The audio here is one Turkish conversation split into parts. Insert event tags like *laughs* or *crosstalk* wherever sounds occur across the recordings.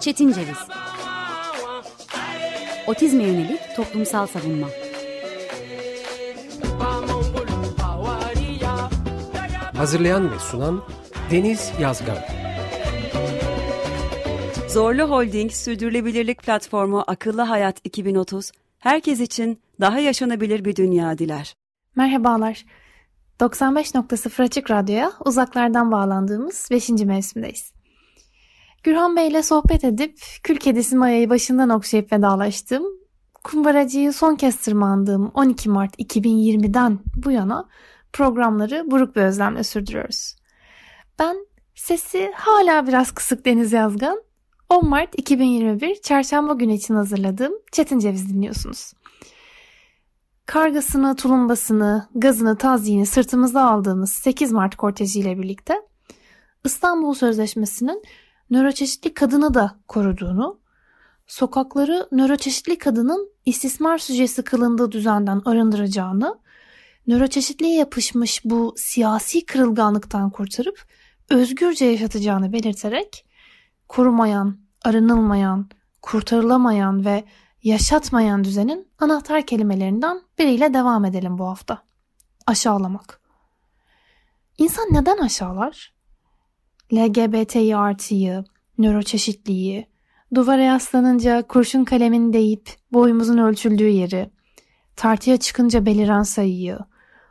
Çetin Ceviz. Otizme yönelik toplumsal savunma. Hazırlayan ve sunan Deniz Yazgan. Zorlu Holding Sürdürülebilirlik Platformu Akıllı Hayat 2030, herkes için daha yaşanabilir bir dünya diler. Merhabalar. 95.0 Açık Radyo'ya uzaklardan bağlandığımız 5. mevsimdeyiz. Gürhan Bey ile sohbet edip kül kedisi Maya'yı başından okşayıp vedalaştım. Kumbaracıyı son kez tırmandığım 12 Mart 2020'den bu yana programları buruk bir özlemle sürdürüyoruz. Ben sesi hala biraz kısık Deniz Yazgan. 10 Mart 2021 Çarşamba günü için hazırladığım Çetin Ceviz dinliyorsunuz. Kargasını, tulumbasını, gazını, tazyini sırtımıza aldığımız 8 Mart korteji ile birlikte İstanbul Sözleşmesi'nin nöroçeşitli kadını da koruduğunu, sokakları nöroçeşitli kadının istismar süjesi kılındığı düzenden arındıracağını, nöroçeşitliğe yapışmış bu siyasi kırılganlıktan kurtarıp özgürce yaşatacağını belirterek korumayan, arınılmayan, kurtarılamayan ve yaşatmayan düzenin anahtar kelimelerinden biriyle devam edelim bu hafta. Aşağılamak. İnsan neden aşağılar? LGBTİ artıyı, nöroçeşitliği, duvara yaslanınca kurşun kalemin deyip boyumuzun ölçüldüğü yeri, tartıya çıkınca beliren sayıyı,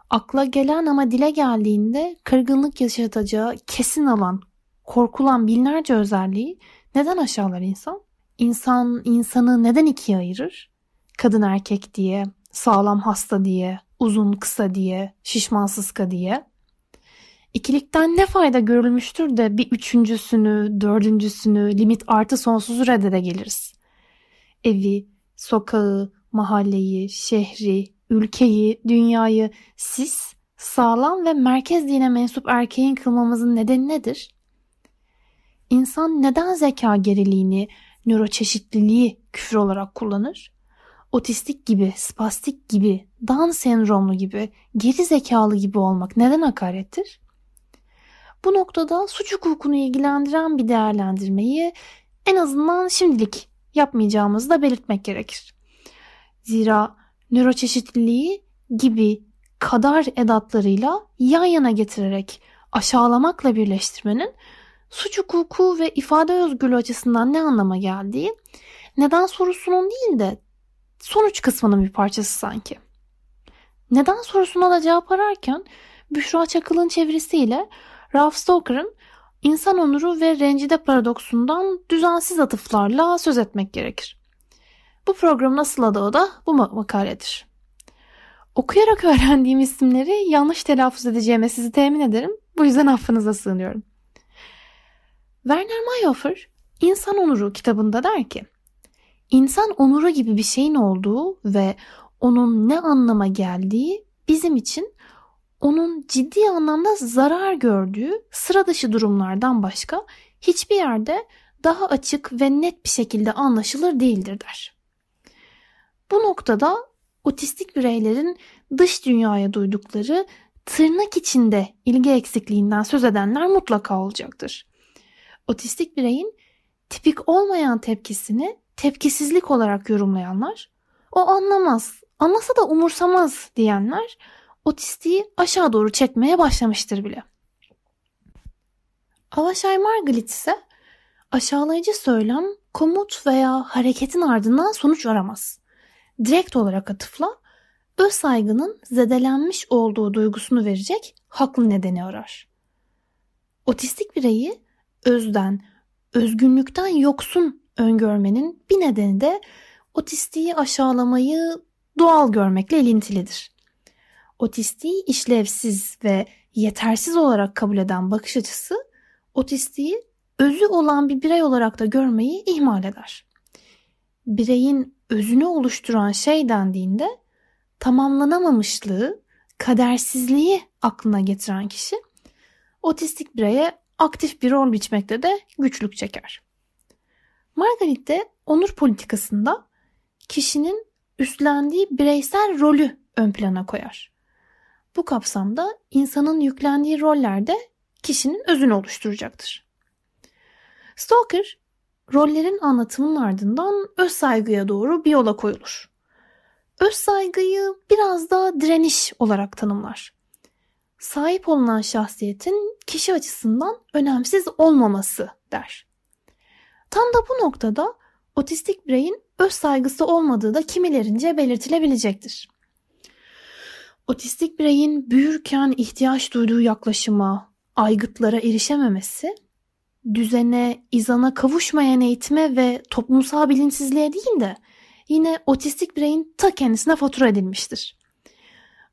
akla gelen ama dile geldiğinde kırgınlık yaşatacağı kesin alan, korkulan binlerce özelliği neden aşağılar insan? İnsan insanı neden ikiye ayırır? Kadın erkek diye, sağlam hasta diye, uzun kısa diye, şişman sıska diye. İkilikten ne fayda görülmüştür de bir üçüncüsünü, dördüncüsünü, limit artı sonsuzu reddede geliriz. Evi, sokağı, mahalleyi, şehri, ülkeyi, dünyayı siz, sağlam ve merkez dine mensup erkeğin kılmamızın nedeni nedir? İnsan neden zeka geriliğini, nöroçeşitliliği küfür olarak kullanır? Otistik gibi, spastik gibi, Down sendromlu gibi, geri zekalı gibi olmak neden hakarettir? Bu noktada suç hukukunu ilgilendiren bir değerlendirmeyi en azından şimdilik yapmayacağımızı da belirtmek gerekir. Zira nöroçeşitliliği gibi kadar edatlarıyla yan yana getirerek aşağılamakla birleştirmenin suç hukuku ve ifade özgürlüğü açısından ne anlama geldiği neden sorusunun değil de sonuç kısmının bir parçası sanki. Neden sorusuna da cevap ararken Büşra Çakıl'ın çevirisiyle Ralph Stoker'ın insan onuru ve rencide paradoksundan düzensiz atıflarla söz etmek gerekir. Bu programın asıl adı da bu makaledir. Okuyarak öğrendiğim isimleri yanlış telaffuz edeceğime sizi temin ederim. Bu yüzden affınıza sığınıyorum. Werner Mayhofer İnsan Onuru kitabında der ki İnsan onuru gibi bir şeyin olduğu ve onun ne anlama geldiği bizim için onun ciddi anlamda zarar gördüğü sıra dışı durumlardan başka hiçbir yerde daha açık ve net bir şekilde anlaşılır değildir der. Bu noktada otistik bireylerin dış dünyaya duydukları tırnak içinde ilgi eksikliğinden söz edenler mutlaka olacaktır. Otistik bireyin tipik olmayan tepkisini tepkisizlik olarak yorumlayanlar, o anlamaz, anlasa da umursamaz diyenler otistiği aşağı doğru çekmeye başlamıştır bile. Avashay Margalit ise aşağılayıcı söylem komut veya hareketin ardından sonuç aramaz. Direkt olarak atıfla öz saygının zedelenmiş olduğu duygusunu verecek haklı nedeni arar. Otistik bireyi özden, özgünlükten yoksun öngörmenin bir nedeni de otistiği aşağılamayı doğal görmekle ilintilidir. Otistiği işlevsiz ve yetersiz olarak kabul eden bakış açısı otistiği özü olan bir birey olarak da görmeyi ihmal eder. Bireyin özünü oluşturan şey dendiğinde tamamlanamamışlığı, kadersizliği aklına getiren kişi otistik bireye aktif bir rol biçmekte de güçlük çeker. Margaret de onur politikasında kişinin üstlendiği bireysel rolü ön plana koyar. Bu kapsamda insanın yüklendiği roller de kişinin özünü oluşturacaktır. Stoker, rollerin anlatımının ardından öz saygıya doğru bir yola koyulur. Öz saygıyı biraz da direniş olarak tanımlar. Sahip olunan şahsiyetin kişi açısından önemsiz olmaması der. Tam da bu noktada otistik bireyin öz saygısı olmadığı da kimilerince belirtilebilecektir. Otistik bireyin büyürken ihtiyaç duyduğu yaklaşıma, aygıtlara erişememesi, düzene, izana kavuşmayan eğitime ve toplumsal bilinçsizliğe değil de yine otistik bireyin ta kendisine fatura edilmiştir.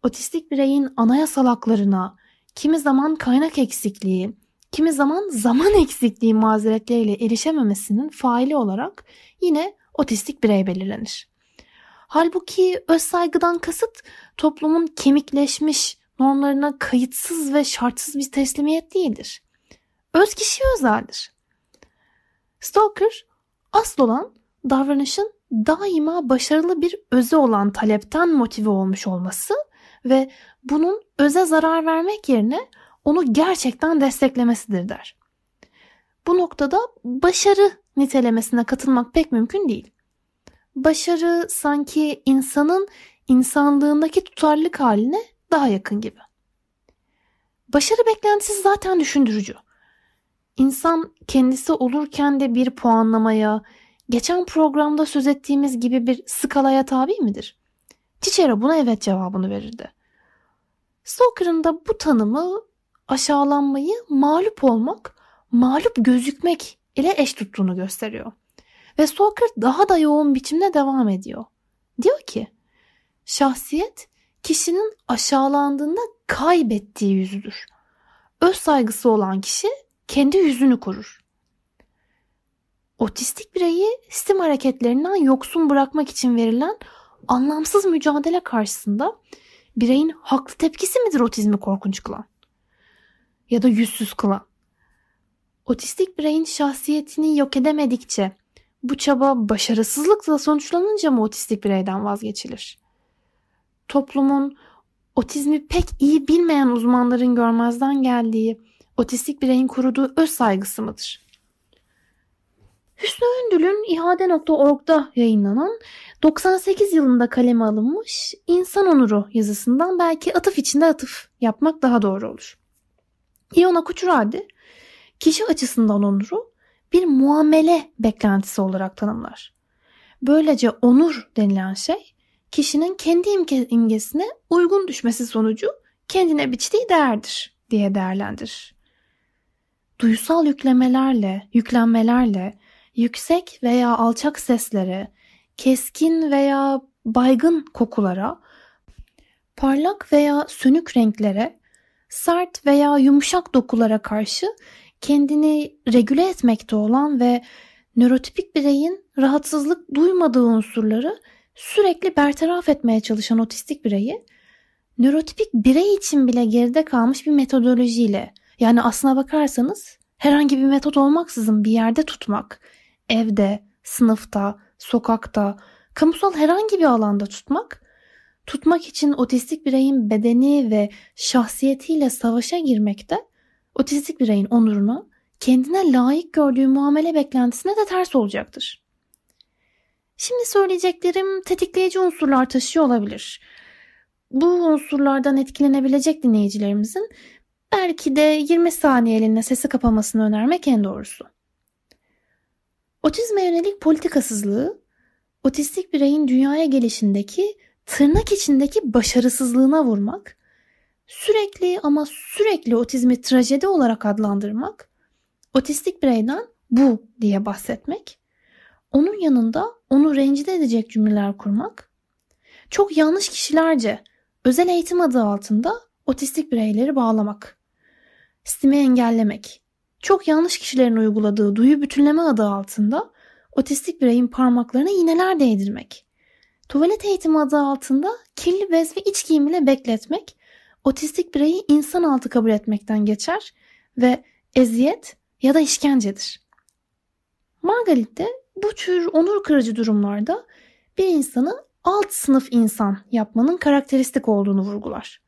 Otistik bireyin anayasal haklarına, kimi zaman kaynak eksikliği, kimi zaman zaman eksikliği mazeretleriyle erişememesinin faili olarak yine otistik birey belirlenir. Halbuki öz saygıdan kasıt toplumun kemikleşmiş normlarına kayıtsız ve şartsız bir teslimiyet değildir. Öz kişiye özeldir. Stalker asıl olan davranışın daima başarılı bir öze olan talepten motive olmuş olması ve bunun öze zarar vermek yerine onu gerçekten desteklemesidir der. Bu noktada başarı nitelemesine katılmak pek mümkün değil. Başarı sanki insanın insanlığındaki tutarlılık haline daha yakın gibi. Başarı beklentisi zaten düşündürücü. İnsan kendisi olurken de bir puanlamaya, geçen programda söz ettiğimiz gibi bir skalaya tabi midir? Cicero buna evet cevabını verirdi. Stalker'ın da bu tanımı aşağılanmayı mağlup olmak, mağlup gözükmek ile eş tuttuğunu gösteriyor. Ve Stalker daha da yoğun biçimde devam ediyor. Diyor ki, şahsiyet kişinin aşağılandığında kaybettiği yüzüdür. Öz saygısı olan kişi kendi yüzünü korur. Otistik bireyi sistem hareketlerinden yoksun bırakmak için verilen anlamsız mücadele karşısında bireyin haklı tepkisi midir otizmi korkunç kılan? Ya da yüzsüz kılan? Otistik bireyin şahsiyetini yok edemedikçe bu çaba başarısızlıkla sonuçlanınca mı otistik bireyden vazgeçilir? Toplumun otizmi pek iyi bilmeyen uzmanların görmezden geldiği otistik bireyin kuruduğu öz saygısı mıdır? Hüsnü Öndül'ün ihade.org'da yayınlanan 98 yılında kaleme alınmış İnsan Onuru yazısından belki atıf içinde atıf yapmak daha doğru olur. İona Kuçuradi kişi açısından onuru bir muamele beklentisi olarak tanımlar. Böylece onur denilen şey kişinin kendi imge imgesine uygun düşmesi sonucu kendine biçtiği değerdir diye değerlendirir. Duysal yüklemelerle, yüklenmelerle, yüksek veya alçak seslere, keskin veya baygın kokulara, parlak veya sönük renklere, sert veya yumuşak dokulara karşı kendini regüle etmekte olan ve nörotipik bireyin rahatsızlık duymadığı unsurları sürekli bertaraf etmeye çalışan otistik bireyi nörotipik birey için bile geride kalmış bir metodolojiyle yani aslına bakarsanız herhangi bir metot olmaksızın bir yerde tutmak, evde, sınıfta, sokakta, kamusal herhangi bir alanda tutmak, tutmak için otistik bireyin bedeni ve şahsiyetiyle savaşa girmekte, otistik bireyin onuruna, kendine layık gördüğü muamele beklentisine de ters olacaktır. Şimdi söyleyeceklerim tetikleyici unsurlar taşıyor olabilir. Bu unsurlardan etkilenebilecek dinleyicilerimizin belki de 20 saniyeliğine sesi kapamasını önermek en doğrusu. Otizme yönelik politikasızlığı, otistik bireyin dünyaya gelişindeki tırnak içindeki başarısızlığına vurmak, sürekli ama sürekli otizmi trajedi olarak adlandırmak, otistik bireyden bu diye bahsetmek, onun yanında onu rencide edecek cümleler kurmak, çok yanlış kişilerce özel eğitim adı altında otistik bireyleri bağlamak, stimi engellemek, çok yanlış kişilerin uyguladığı duyu bütünleme adı altında otistik bireyin parmaklarına iğneler değdirmek, tuvalet eğitimi adı altında kirli bez ve iç giyim ile bekletmek, otistik bireyi insan altı kabul etmekten geçer ve eziyet ya da işkencedir. Margalit de bu tür onur kırıcı durumlarda bir insanı alt sınıf insan yapmanın karakteristik olduğunu vurgular.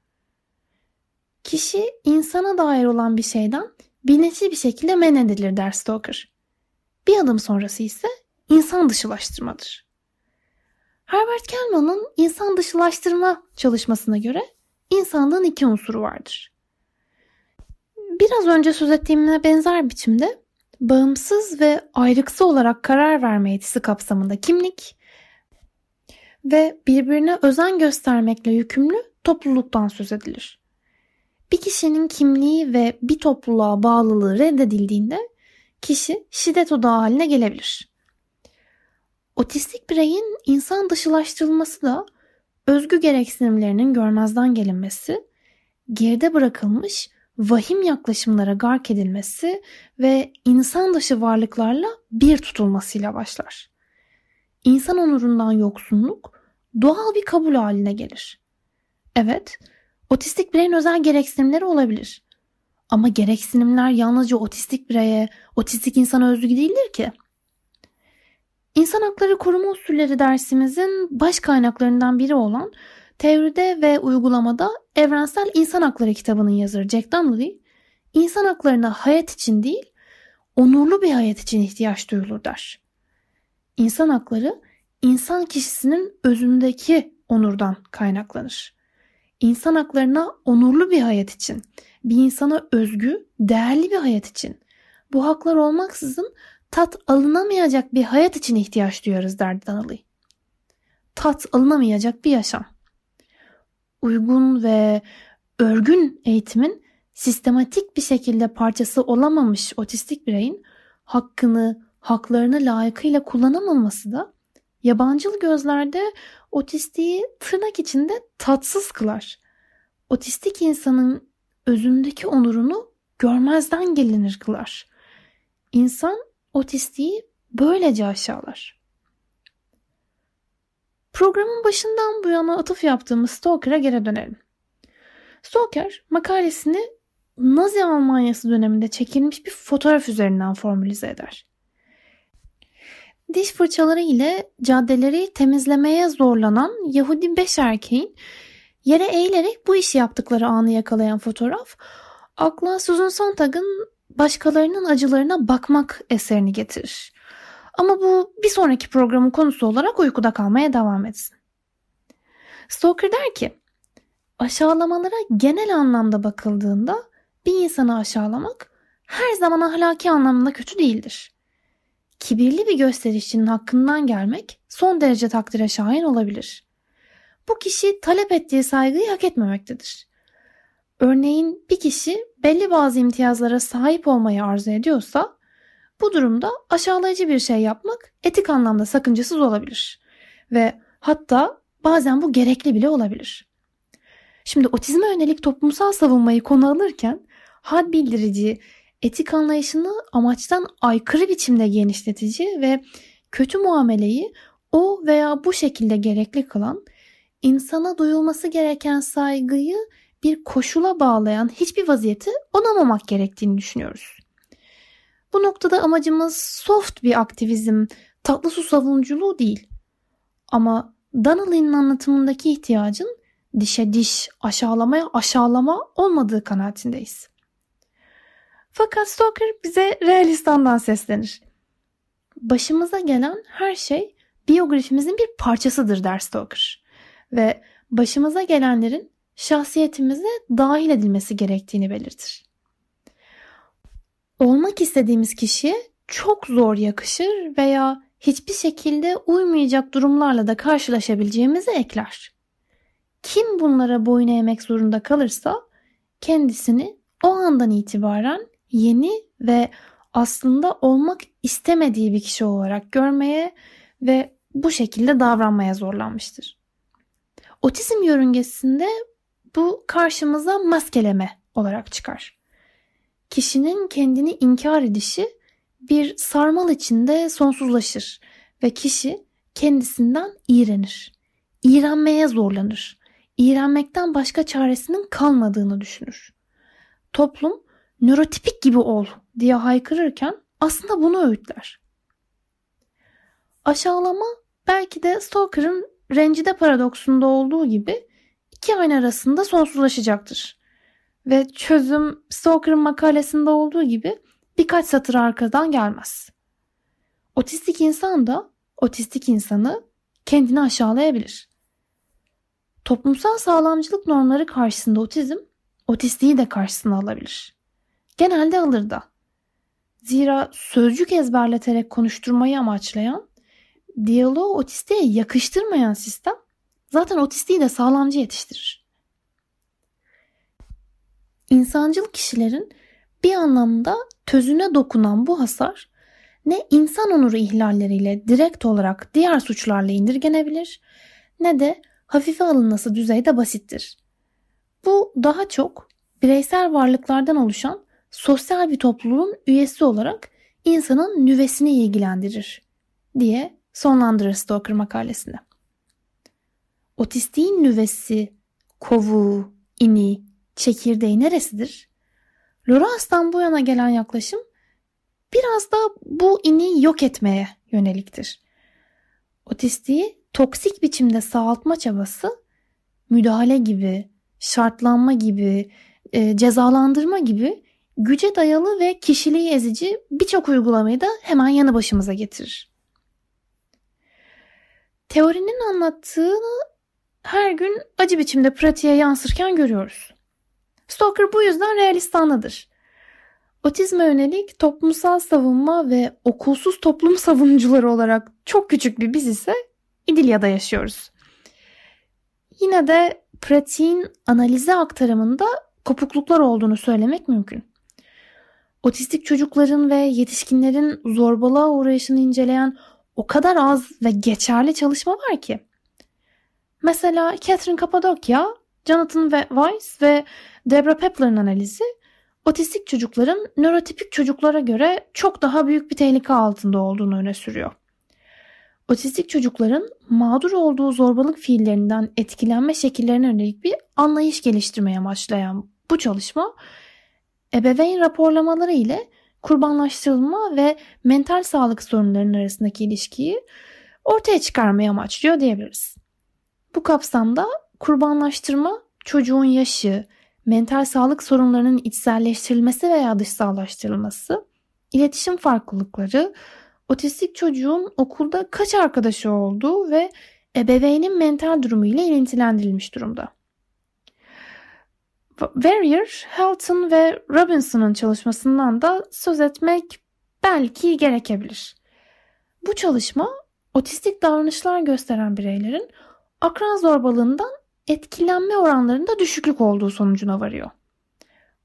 Kişi insana dair olan bir şeyden bilinçli bir şekilde men edilir der Stoker. Bir adım sonrası ise insan dışılaştırmadır. Herbert Kellman'ın insan dışılaştırma çalışmasına göre insanlığın iki unsuru vardır. Biraz önce söz ettiğimle benzer biçimde bağımsız ve ayrıksı olarak karar verme yetisi kapsamında kimlik ve birbirine özen göstermekle yükümlü topluluktan söz edilir. Bir kişinin kimliği ve bir topluluğa bağlılığı reddedildiğinde kişi şiddet odağı haline gelebilir. Otistik bireyin insan dışılaştırılması da özgü gereksinimlerinin görmezden gelinmesi, geride bırakılmış vahim yaklaşımlara gark edilmesi ve insan dışı varlıklarla bir tutulmasıyla başlar. İnsan onurundan yoksunluk doğal bir kabul haline gelir. Evet, otistik bireyin özel gereksinimleri olabilir. Ama gereksinimler yalnızca otistik bireye, otistik insana özgü değildir ki. İnsan Hakları Koruma Usulleri dersimizin baş kaynaklarından biri olan Teoride ve Uygulamada Evrensel İnsan Hakları kitabının yazarı Jack Donnelly, insan haklarına hayat için değil, onurlu bir hayat için ihtiyaç duyulur der. İnsan hakları, insan kişisinin özündeki onurdan kaynaklanır. İnsan haklarına onurlu bir hayat için, bir insana özgü, değerli bir hayat için, bu haklar olmaksızın tat alınamayacak bir hayat için ihtiyaç duyarız derdi Donnelly. Tat alınamayacak bir yaşam. Uygun ve örgün eğitimin sistematik bir şekilde parçası olamamış otistik bireyin hakkını, haklarını layıkıyla kullanamaması da yabancılı gözlerde otistiği tırnak içinde tatsız kılar. Otistik insanın özündeki onurunu görmezden gelinir kılar. İnsan otistiği böylece aşağılar. Programın başından bu yana atıf yaptığımız Stoker'a geri dönelim. Stoker makalesini Nazi Almanyası döneminde çekilmiş bir fotoğraf üzerinden formülize eder. Diş fırçaları ile caddeleri temizlemeye zorlanan Yahudi beş erkeğin yere eğilerek bu işi yaptıkları anı yakalayan fotoğraf akla Susan Sontag'ın başkalarının acılarına bakmak eserini getirir. Ama bu bir sonraki programın konusu olarak uykuda kalmaya devam etsin. Stoker der ki, aşağılamalara genel anlamda bakıldığında bir insanı aşağılamak her zaman ahlaki anlamda kötü değildir. Kibirli bir gösterişçinin hakkından gelmek son derece takdire şahin olabilir. Bu kişi talep ettiği saygıyı hak etmemektedir. Örneğin bir kişi belli bazı imtiyazlara sahip olmayı arzu ediyorsa bu durumda aşağılayıcı bir şey yapmak etik anlamda sakıncasız olabilir. Ve hatta bazen bu gerekli bile olabilir. Şimdi otizme yönelik toplumsal savunmayı konu alırken had bildirici, etik anlayışını amaçtan aykırı biçimde genişletici ve kötü muameleyi o veya bu şekilde gerekli kılan, insana duyulması gereken saygıyı bir koşula bağlayan hiçbir vaziyeti onamamak gerektiğini düşünüyoruz. Bu noktada amacımız soft bir aktivizm, tatlı su savunuculuğu değil. Ama Donnelly'nin anlatımındaki ihtiyacın dişe diş, aşağılamaya aşağılama olmadığı kanaatindeyiz. Fakat Stoker bize realistandan seslenir. Başımıza gelen her şey biyografimizin bir parçasıdır der Stoker. Ve başımıza gelenlerin şahsiyetimize dahil edilmesi gerektiğini belirtir. Olmak istediğimiz kişiye çok zor yakışır veya hiçbir şekilde uymayacak durumlarla da karşılaşabileceğimizi ekler. Kim bunlara boyun eğmek zorunda kalırsa kendisini o andan itibaren yeni ve aslında olmak istemediği bir kişi olarak görmeye ve bu şekilde davranmaya zorlanmıştır. Otizm yörüngesinde bu karşımıza maskeleme olarak çıkar. Kişinin kendini inkar edişi bir sarmal içinde sonsuzlaşır ve kişi kendisinden iğrenir. İğrenmeye zorlanır. İğrenmekten başka çaresinin kalmadığını düşünür. Toplum nörotipik gibi ol diye haykırırken aslında bunu öğütler. Aşağılama belki de Stoker'ın rencide paradoksunda olduğu gibi iki ayna arasında sonsuzlaşacaktır. Ve çözüm Stoker'ın makalesinde olduğu gibi birkaç satır arkadan gelmez. Otistik insan da otistik insanı kendini aşağılayabilir. Toplumsal sağlamcılık normları karşısında otizm, otistiği de karşısına alabilir. Genelde alır da. Zira sözcük ezberleterek konuşturmayı amaçlayan, diyaloğu otistiğe yakıştırmayan sistem zaten otistiği de sağlamcı yetiştirir. İnsancıl kişilerin bir anlamda tözüne dokunan bu hasar ne insan onuru ihlalleriyle direkt olarak diğer suçlarla indirgenebilir ne de hafife alınması düzeyde basittir. Bu daha çok bireysel varlıklardan oluşan sosyal bir topluluğun üyesi olarak insanın nüvesini ilgilendirir diye sonlandırır Stoker makalesinde. Otistiğin nüvesi, kovuğu, ini, çekirdeği neresidir? Loras'tan bu yana gelen yaklaşım biraz da bu ini yok etmeye yöneliktir. Otistiği toksik biçimde sağaltma çabası müdahale gibi, şartlanma gibi, e, cezalandırma gibi güce dayalı ve kişiliği ezici birçok uygulamayı da hemen yanı başımıza getirir. Teorinin anlattığını her gün acı biçimde pratiğe yansırken görüyoruz. Stoker bu yüzden realistanlıdır. Otizme yönelik toplumsal savunma ve okulsuz toplum *laughs* savunucuları olarak çok küçük bir biz ise İdilya'da yaşıyoruz. Yine de pratiğin analize aktarımında kopukluklar olduğunu söylemek mümkün. Otistik çocukların ve yetişkinlerin zorbalığa uğrayışını inceleyen o kadar az ve geçerli çalışma var ki. Mesela Catherine Cappadocia, Jonathan Weiss ve Debra Pepler'ın analizi otistik çocukların nörotipik çocuklara göre çok daha büyük bir tehlike altında olduğunu öne sürüyor. Otistik çocukların mağdur olduğu zorbalık fiillerinden etkilenme şekillerine yönelik bir anlayış geliştirmeye amaçlayan bu çalışma ebeveyn raporlamaları ile kurbanlaştırılma ve mental sağlık sorunlarının arasındaki ilişkiyi ortaya çıkarmaya amaçlıyor diyebiliriz. Bu kapsamda kurbanlaştırma çocuğun yaşı, mental sağlık sorunlarının içselleştirilmesi veya dışsallaştırılması, iletişim farklılıkları, otistik çocuğun okulda kaç arkadaşı olduğu ve ebeveynin mental durumu ile ilintilendirilmiş durumda. Warrior, Helton ve Robinson'ın çalışmasından da söz etmek belki gerekebilir. Bu çalışma otistik davranışlar gösteren bireylerin akran zorbalığından etkilenme oranlarında düşüklük olduğu sonucuna varıyor.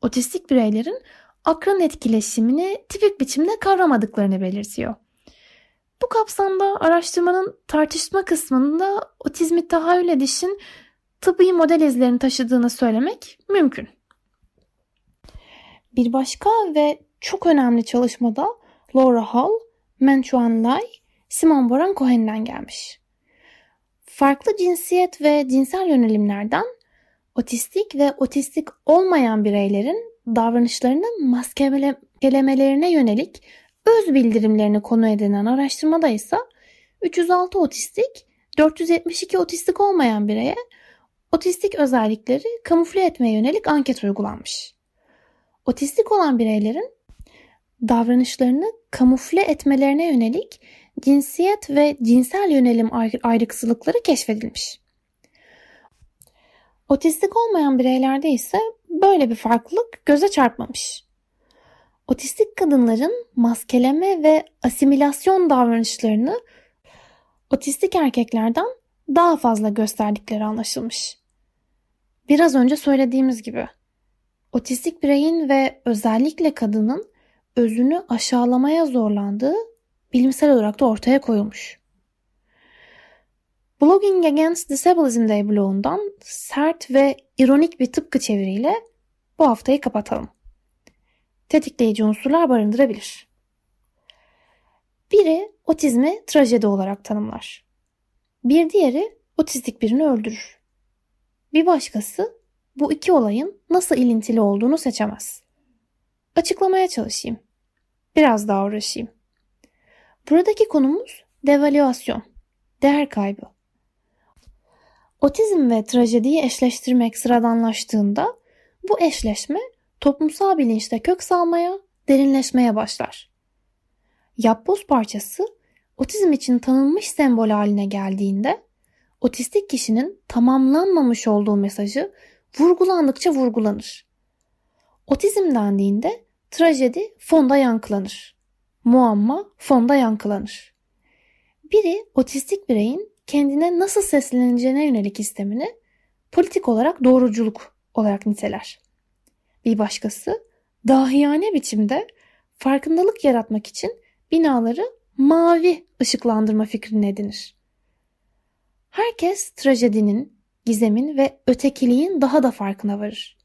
Otistik bireylerin akran etkileşimini tipik biçimde kavramadıklarını belirtiyor. Bu kapsamda araştırmanın tartışma kısmında otizmi tahayyül edişin tıbbi model izlerini taşıdığını söylemek mümkün. Bir başka ve çok önemli çalışmada Laura Hall, Menchuan Lai, Simon Baron Cohen'den gelmiş. Farklı cinsiyet ve cinsel yönelimlerden otistik ve otistik olmayan bireylerin davranışlarını maskelemelerine yönelik öz bildirimlerini konu edinen araştırmada ise 306 otistik, 472 otistik olmayan bireye otistik özellikleri kamufle etmeye yönelik anket uygulanmış. Otistik olan bireylerin davranışlarını kamufle etmelerine yönelik cinsiyet ve cinsel yönelim ayrıksılıkları keşfedilmiş. Otistik olmayan bireylerde ise böyle bir farklılık göze çarpmamış. Otistik kadınların maskeleme ve asimilasyon davranışlarını otistik erkeklerden daha fazla gösterdikleri anlaşılmış. Biraz önce söylediğimiz gibi otistik bireyin ve özellikle kadının özünü aşağılamaya zorlandığı bilimsel olarak da ortaya koyulmuş. Blogging Against Disabilism Day blogundan sert ve ironik bir tıpkı çeviriyle bu haftayı kapatalım. Tetikleyici unsurlar barındırabilir. Biri otizmi trajedi olarak tanımlar. Bir diğeri otistik birini öldürür. Bir başkası bu iki olayın nasıl ilintili olduğunu seçemez. Açıklamaya çalışayım. Biraz daha uğraşayım. Buradaki konumuz devalüasyon, değer kaybı. Otizm ve trajediyi eşleştirmek sıradanlaştığında bu eşleşme toplumsal bilinçte kök salmaya, derinleşmeye başlar. Yapboz parçası otizm için tanınmış sembol haline geldiğinde otistik kişinin tamamlanmamış olduğu mesajı vurgulandıkça vurgulanır. Otizm dendiğinde trajedi fonda yankılanır. Muamma fonda yankılanır. Biri otistik bireyin kendine nasıl sesleneceğine yönelik istemini politik olarak doğruculuk olarak niteler. Bir başkası dahiyane biçimde farkındalık yaratmak için binaları mavi ışıklandırma fikrini edinir. Herkes trajedinin, gizemin ve ötekiliğin daha da farkına varır.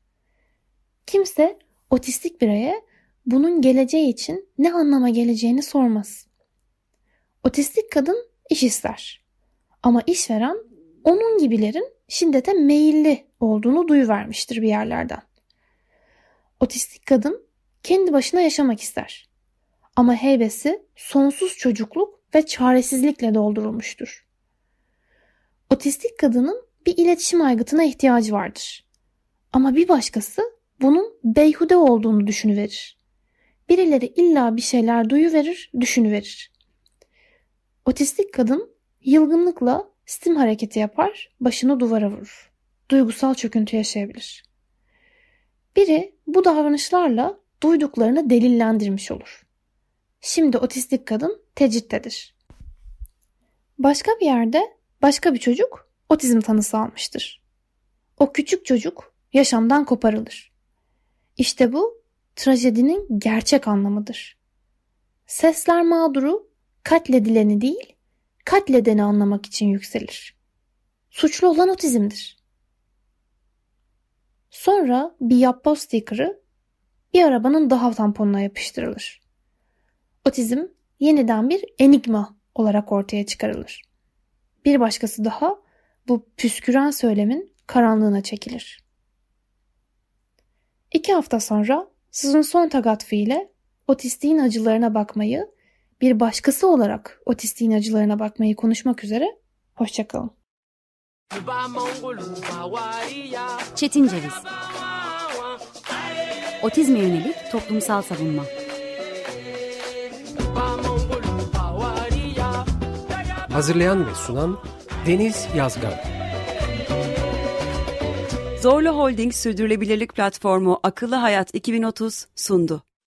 Kimse otistik bireye bunun geleceği için ne anlama geleceğini sormaz. Otistik kadın iş ister. Ama işveren onun gibilerin şiddete meyilli olduğunu duyuvermiştir bir yerlerden. Otistik kadın kendi başına yaşamak ister. Ama heybesi sonsuz çocukluk ve çaresizlikle doldurulmuştur. Otistik kadının bir iletişim aygıtına ihtiyacı vardır. Ama bir başkası bunun beyhude olduğunu düşünüverir. Birileri illa bir şeyler duyuverir, düşünüverir. Otistik kadın yılgınlıkla stim hareketi yapar, başını duvara vurur. Duygusal çöküntü yaşayabilir. Biri bu davranışlarla duyduklarını delillendirmiş olur. Şimdi otistik kadın tecittedir. Başka bir yerde başka bir çocuk otizm tanısı almıştır. O küçük çocuk yaşamdan koparılır. İşte bu trajedinin gerçek anlamıdır. Sesler mağduru katledileni değil, katledeni anlamak için yükselir. Suçlu olan otizmdir. Sonra bir yapboz sticker'ı bir arabanın daha tamponuna yapıştırılır. Otizm yeniden bir enigma olarak ortaya çıkarılır. Bir başkası daha bu püsküren söylemin karanlığına çekilir. İki hafta sonra sizin son tagatfı ile otistiğin acılarına bakmayı, bir başkası olarak otistiğin acılarına bakmayı konuşmak üzere. Hoşçakalın. Çetin Ceviz Otizme yönelik toplumsal savunma Hazırlayan ve sunan Deniz Yazgar. Zorlu Holding Sürdürülebilirlik Platformu Akıllı Hayat 2030 sundu.